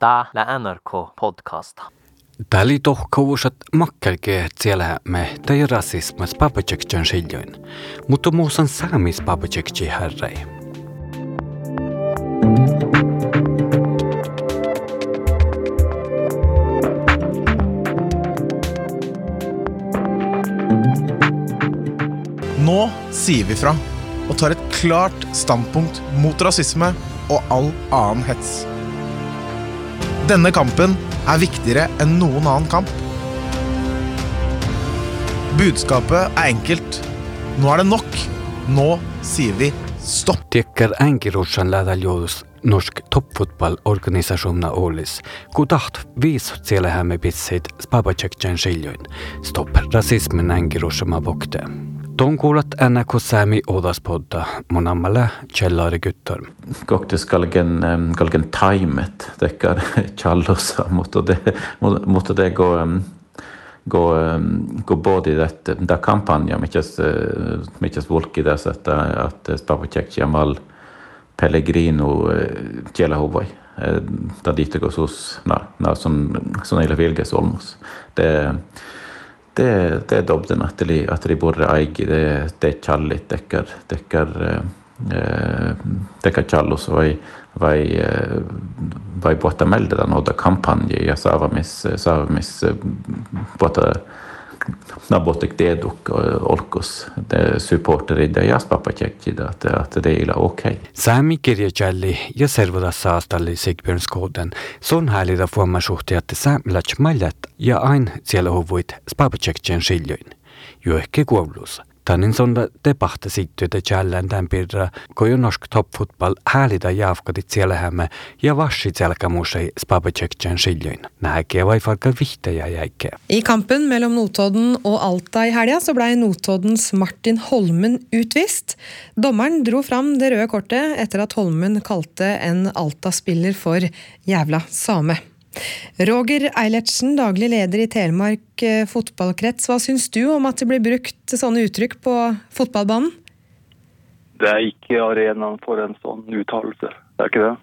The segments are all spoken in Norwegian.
Tää la NRK podcasta. Täli tohkousat makkelke siellä me tei rasismas papacekjan siljoin, mutta muusan saamis papacekci herrei. Nå sier vi fra og tar et klart standpunkt mot rasisme og all annen hets. Denne kampen er viktigere enn noen annen kamp. Budskapet er enkelt. Nå er det nok. Nå sier vi stopp. Tekker änkirussan lähdaljoudus norsk toppfotballorganisasjon Ålis, kun taht viisut siellä hämme pitseid spapacekjan stopper rasismen rasismin vokter. vokte. Ton kuulat NRK Sami Odaspodda, mun ammalle Kjellari Guttorm. Koktis kalgen, kalgen taimet, tekkar challosa, mutta det, mutta det går gå, gå både i det, det kampanja, mikäs, eh, mikäs volki at, at että Spapacek Jamal Pellegrino Kjela Hovai. Da dit det går som, som Eila Vilges Olmos. Det, det, det er dobben at de, at de bor eig, det, det er tjallet dekker dekker eh, dekkar challos vai, vai, eh, vai båta melde den da kampanje ja saavamis, saavamis båta Nabotek Deduk eh, Olkos supporteri jāspapatieķida, että teillä okei. Sami kirjacelli ja servodassa astalli Sigbjörnskoden. Sun häilida fuomasuhteet saamilats mallat ja ain siellä huvuit spapatiekkien siljoin. Juhki kuovlussa. Sonda debahta sittyötä jälleen tämän pirra, kun jo norsk toppfotball häälitä jaafkadit siellähämme ja vassit selkämusei spapacekjen siljoin. Näkeä vai farka vihtejä jäikkeä. I kampen mellom Notodden og Alta i helga så blei Notoddens Martin Holmen utvist. Dommeren dro fram det røde kortet etter at Holmen kalte en Alta-spiller for jævla same. Roger Eilertsen, daglig leder i Telemark eh, fotballkrets. Hva syns du om at det blir brukt sånne uttrykk på fotballbanen? Det er ikke arenaen for en sånn uttalelse. Det er ikke det.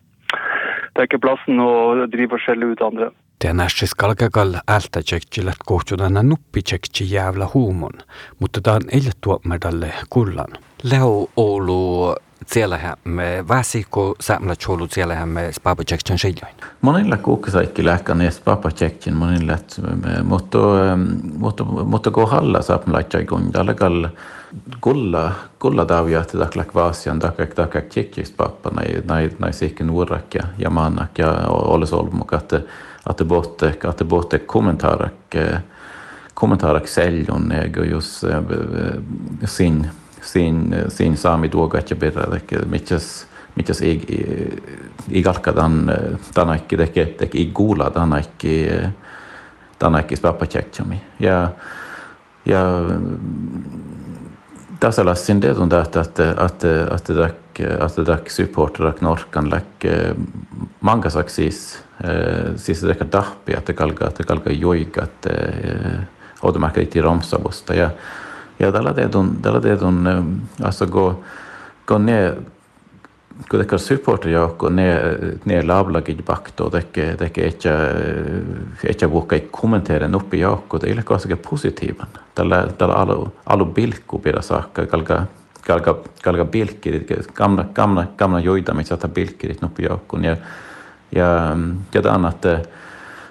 Det er ikke plassen å drive og skjelle ut andre. Det nässäs kalkakal ältä tsekkilet kohtjudana nuppi tsekki jäävla huumon, mutta tämä on ei tuomedalle kullan. Leo Oulu siellä me väsikö säämllä cholu siellä me spapa tsekkin siljoin. Monilla kuukkasaikki lähkan ees papa tsekkin, monilla, mutta, mutta, mutta kun halla saapma laitjai kun alakal kulla, kulla tavia, että taklak vaasian, taklak taklak tsekkis pappa, näin, näin, näin sikken uurrak ja, ja mannak ja olis olmuk, että att det botte, att det botte kommentarak seljun, ja just sin, sin, sin saami tuogat ja perä, mitäs, mitäs ei, ei kalka dan, dan ekki, teke, teke ei kuula, dan ekki, dan ekki spappa tjektjami. Ja, ja tässä lassin det on att att att att det dak att det dak supportrar knorkan läck många saksis siis ehkä tahpi että kalka että kalka joikat automakka itti romsavusta ja ja tällä teetun tällä teetun alltså gå gå ner kun tekee supporter joukko ne ne lablagit bakto teke teke etkä vuokka ei kommentera nuppi joukko det är kanske positiivan tällä tällä alu alu bilkku pidä saakka kalka kalka kalka bilkki gamla gamla gamla joita mitä ta bilkki nuppi joukko ja ja ja det annat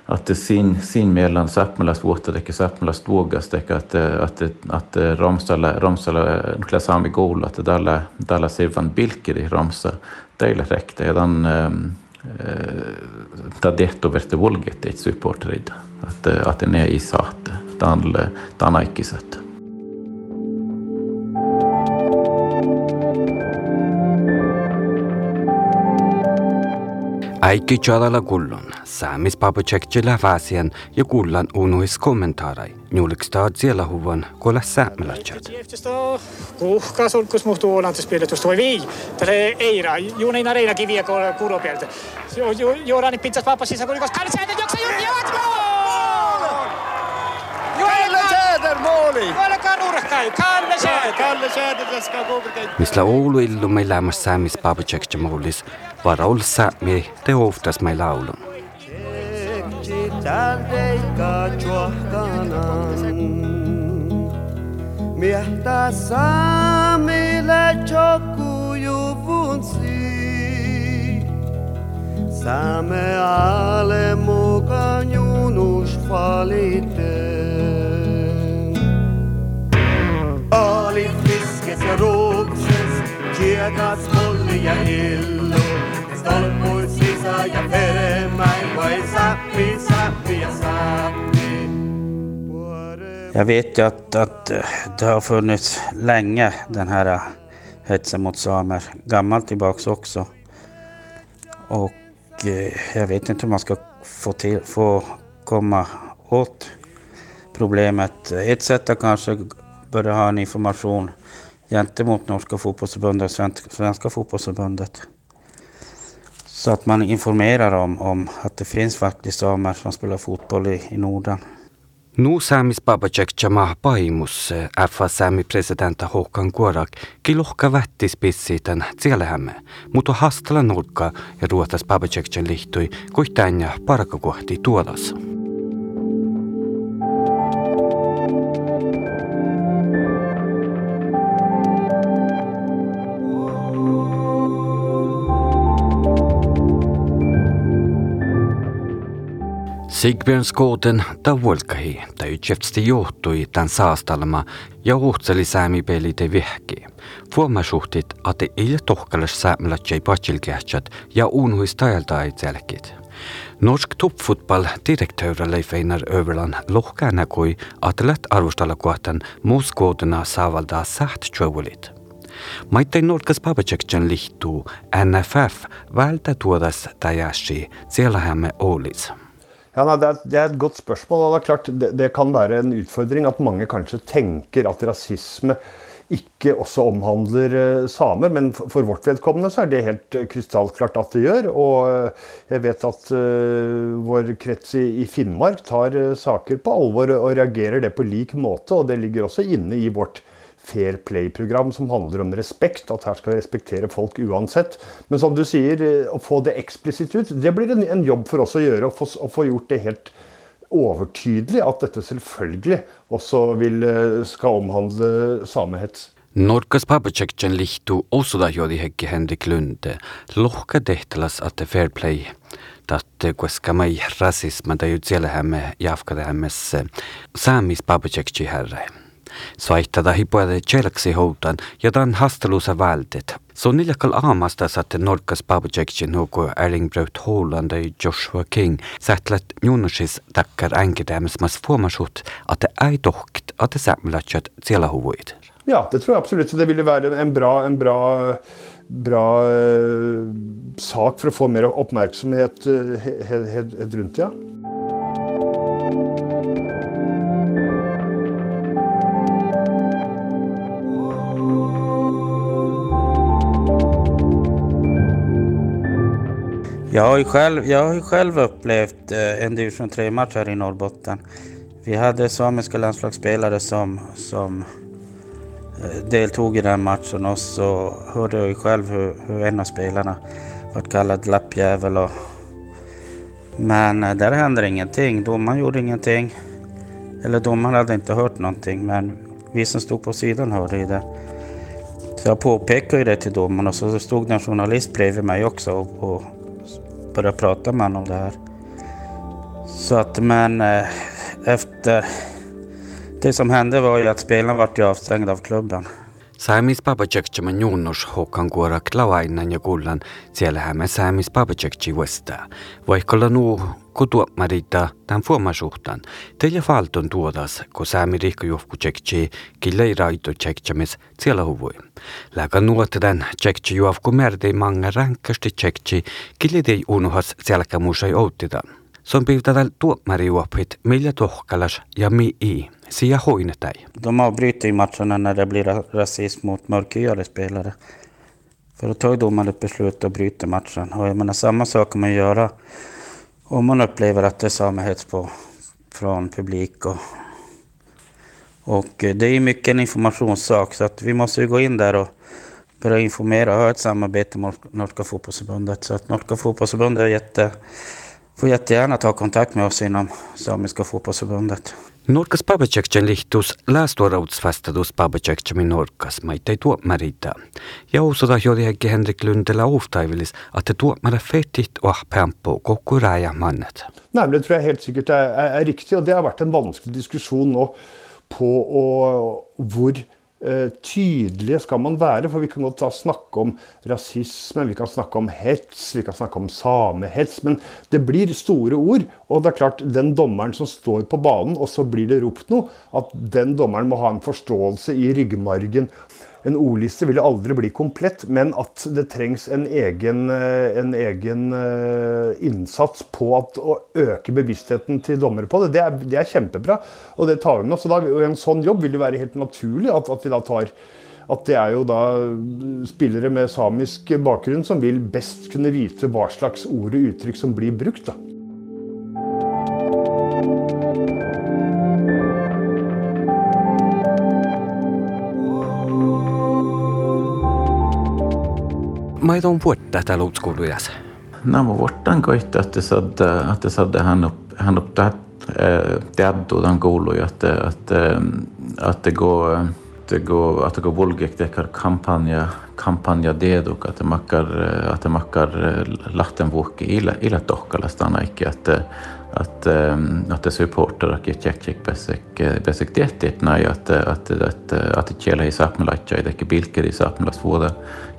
att sin sin medlem sappmelas vuotta sappmelas vuogas at, at, at Ramsala, Ramsala klasami Gol, at dalla dalla sevan bilkeri Romsa teillä er ja dan ta detto verte volget ett supporterid at, at det er i sate, dan dan aikisat ikke tjadala Aikichadalakullon, samis papachekchila fasian, yakullan unu is kommentarai. Njulikstad siellä huvan, kuule säämälachad. Uhkas hulkus muhtuu olantuspirjoitus toimii. Tälle Eira, juuneina reina kiviä kuuro pieltä. Juurani pitsas papas sisäkulikos, karsäänet joksa juuri jatkoon! maali. Kuolekaa nurkkaan, Kalle Säätä. Kalle Säätä tässä kauan. Missä Oulu illu meillä on saamis papachekcha maulis. Varaul säämi te oftas mai laulun. Ketchi taldeika chuahkanan Miehtä saamille chokujuvunsi Same ale mukaan junus valiten Oli fiskes ja ruukses, kiekas molli ja illu Jag vet jo at, at, det har funnits lenge, den her hetsen mot samer. Gammalt tilbake også. Og jeg vet ikke om man skal få, til, få komme åt problemet. Et sett er kanskje burde ha en informasjon gentemot Norska fotbollsförbundet Svenska fotbollsförbundet. Så att man informerar om, om att det finns faktiskt samer som spelar fotboll i, i Norden. Nu saamis babajek jama paimus FA saami presidentta Håkan Kuorak kilohka vätti spissiiten Tsielehämme, mutta hastala nurkka ja ruotas babajekchen lihtui kuitenja parkakohti tuolas. Sigbjörn Skåden ta vuolkahi, ta ytsäfsti johtui tämän saastalma ja uhtseli säämi peli te vihki. Fuomasuhtit, että ei tohkalas säämälät jäi patsilkähtsät ja unhuis tajalta ei. Norsk toppfotball direktöör Leif Einar Överland lohkana kui atlet arvostalla kohtan muuskådena saavaldaa säht tjövulit. Maittei Norkas Babaceksen lihtuu NFF vältä tuodas tajasi, siellä hämme olis. Ja, nei, det, er, det er et godt spørsmål. og det er klart det, det kan være en utfordring at mange kanskje tenker at rasisme ikke også omhandler uh, samer. Men for, vårt vedkommende så er det helt uh, krystallklart at det gjør. Og uh, jeg vet at vår krets i Finnmark tar saker på alvor og reagerer det på lik måte. Og det ligger også inne i vårt fair play-program som handler om respekt. At her skal vi respektere folk uansett. Men som du sier, å få det eksplisitt ut, det blir en, en jobb for oss å gjøre. Å få, å få gjort det helt overtydelig at dette selvfølgelig også vil, skal omhandle samehets. Norkas papacekchen lihtu osuda jodi hekki Henrik Lunde, lohka tehtäläs er fair play. Tatte koska mai rasisma det jutselehämme jafkadehämmessä saamis papacekchi herre. Svaittada hipuade tjelksi houtan ja dan hastelusa vältet. Så niljakal aamasta satte Norkas Babajeksin nuku Holland ja Joshua King sätlet junusis takkar änkidämes mas fuomasut att det ei tohkt att det sämlatjat siellä huvuit. Ja, det tror jeg absolutt. Så det ville være en bra, en bra, bra uh, sak for å få mer oppmerksomhet uh, rundt, ja. Jag har ju själv, jag har själv upplevt eh, en division 3-match här i Norrbotten. Vi hade samiska landslagsspelare som, som eh, deltog i den matchen och så hörde jag ju själv hur, hur en av spelarna var kallad lappjävel. Och, men eh, där hände ingenting. Domaren gjorde ingenting. Eller domaren hade inte hört någonting men vi som stod på sidan hörde ju det. Så jag påpekade ju det till domaren och så stod det en journalist bredvid mig också och, och började prata med honom om det här. Så att men eh, efter... Det som hände var ju att spelarna vart ju avstängda av klubben. Saamis papachakchima ñuunosh hokan kuora klawainan yakullan sielahäme saamis papachakchi westa. Vaikkollan uu kutua marita tämän fuomasuhtan. Teillä falton tuodas, kun saami rikkojuhku tsekki, kille ei raito tsekkimis siellä huvui. Läkä nuotren tsekki merdei manga rankasti tsekki, kille ei unuhas selkämuus ei. Som pivtadal tuopmarijuopit, millä tohkalas ja mi i. Sia hoinetai. De avbryter ju matcherna när det blir rasism mot mörkhyade spelare. För då tar domaren ett beslut och bryter matchen. Och jag menar, samma sak kan man göra om man upplever att det är samehets på, från publik. Och, och det är ju mycket en informationssak så att vi måste ju gå in där och börja informera och ha ett samarbete med Norska fotbollsförbundet. Så att Norska fotbollsförbundet är jätte, får gjerne ta kontakt med oss innom Samiska Fotballforbundet. Norkas Babacekchen lihtus läästuorautsvastadus Babacekchemin Norkas maittai tuomarita. Ja uusota jodiäkki Henrik Lundela oftaivilis, että tuomara fetit och pampo kokku räjä mannet. Nei, men Det tror jeg helt sikkert er, er, er riktig, og det har vært en vanskelig diskusjon nå på å, hvor tydelige skal man være. For vi kan godt da snakke om rasisme, vi kan snakke om hets, vi kan snakke om samehets. Men det blir store ord. Og det er klart, den dommeren som står på banen, og så blir det ropt noe, at den dommeren må ha en forståelse i ryggmargen. En ordliste vil aldri bli komplett, men at det trengs en egen, eh, en egen eh, innsats på at, å øke bevisstheten til dommere på det, det er, det er kjempebra. Og det tar vi med oss. I En sånn jobb vil det være helt naturlig at, at vi da tar at det er jo da spillere med samisk bakgrunn som vil best kunne vite hva slags ord og uttrykk som blir brukt. da. Maita on vuotta täällä utskoulujas. Nämä vuotan koittaa, että saada, että saada hän upp, hän upp teaddu tämän kuului, että, että, että go, det går, att går volgek dekar kampanja, kampanja deduk, att det makkar, att det lahten lattenvuokki ila, ila tohkalasta ainakin, että, att, att det supporter att get check check nei, at, at, at, at että, i siellä ei saapmelaitja, bilker i saapmelas vuoda,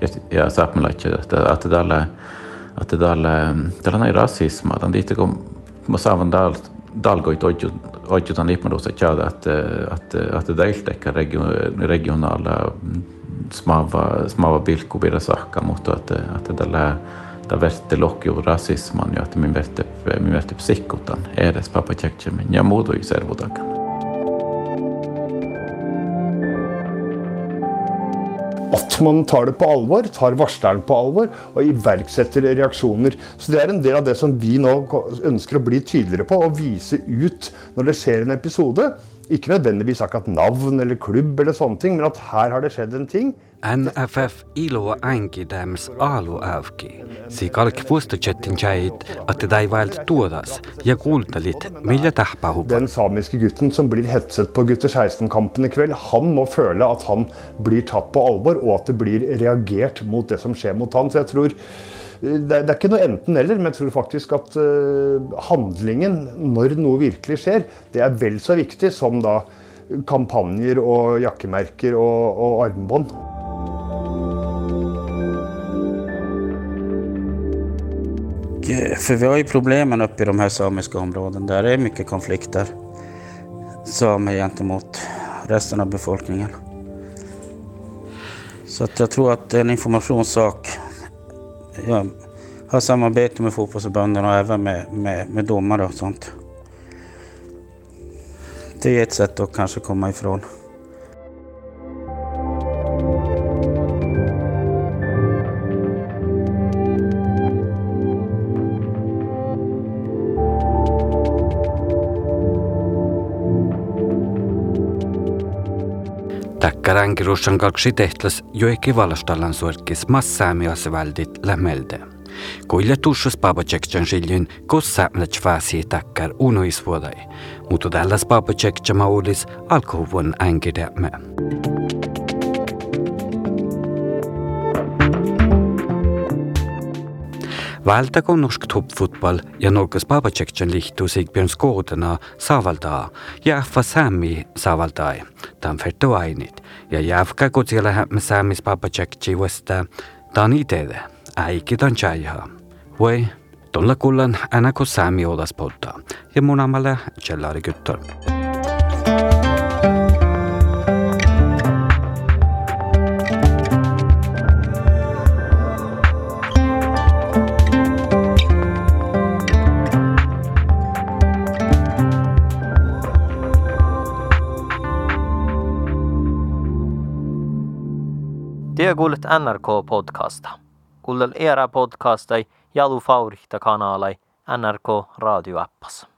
ja, ja saapmelaitja, at että tällä, että tällä, tällä näin rasisma, että niitä kun mä saavan täältä dalgoit ojutan lipmadosa tjada at, att, att det region, regionale smava, smava bilkuvira mot at, at det tällä da verte lokju rasisman ja että min verte, min verte psikotan edes papa tjekchemin ja muudu i servodakan. At man tar det på alvor, tar varsleren på alvor og iverksetter reaksjoner. Så Det er en del av det som vi nå ønsker å bli tydeligere på og vise ut når det skjer en episode. Ikke nødvendigvis akkurat navn eller klubb, eller sånne ting, men at her har det skjedd en ting. NFF ilo änkidäms alu ävki. Si kalk vuostochettin tjait, at ei vält tuodas ja kuultalit, millä tähpähuppa. Den samiske gutten som blir hetset på gutter 16-kampen i kveld, han må føle at han blir tatt på alvor, og at det blir reagert mot det som skjer mot han. Så jeg tror det er, er ikke noe enten-eller, men jeg tror faktisk at uh, handlingen, når noe virkelig skjer, det er vel så viktig som da kampanjer og jakkemerker og, og armbånd. För vi har ju problemen uppe i de här samiska områdene. Der det mye konflikter. Samer gentemot resten av befolkningen. Så jeg tror at det er en informationssak. Jag har samarbete med fotbollsförbunden och även med, med, med domare och sånt. Det är ett sätt att kanske komma ifrån. Täkkäränkirusshan kaksi tehtäs joikki valostallan suorkis massaamiasväldit lämeltä. Kuille tussas paapotsektsän siljyn, kossa mletsväsi täkkär unoisvuodai, mutta tälläs paapotsektsä maulis alkohuvon änkidämme. Valdakonnorsk toppfotboll ja Norges Babacekšen liitu Sigbjørnskårdena saavaldaa ja Ahva Sami saavaldai. Tamferto ainit ja Javka kotsilähämme Samis Babacekši vasta tani teede. Äiki tan chaiha. Või tulla kullan änako Sami odas potta ja munamale tšellari küttar. Kuulet NRK-podcasta. Kuunnel era podcastai Jalu Faurihta kanalai NRK radioappas.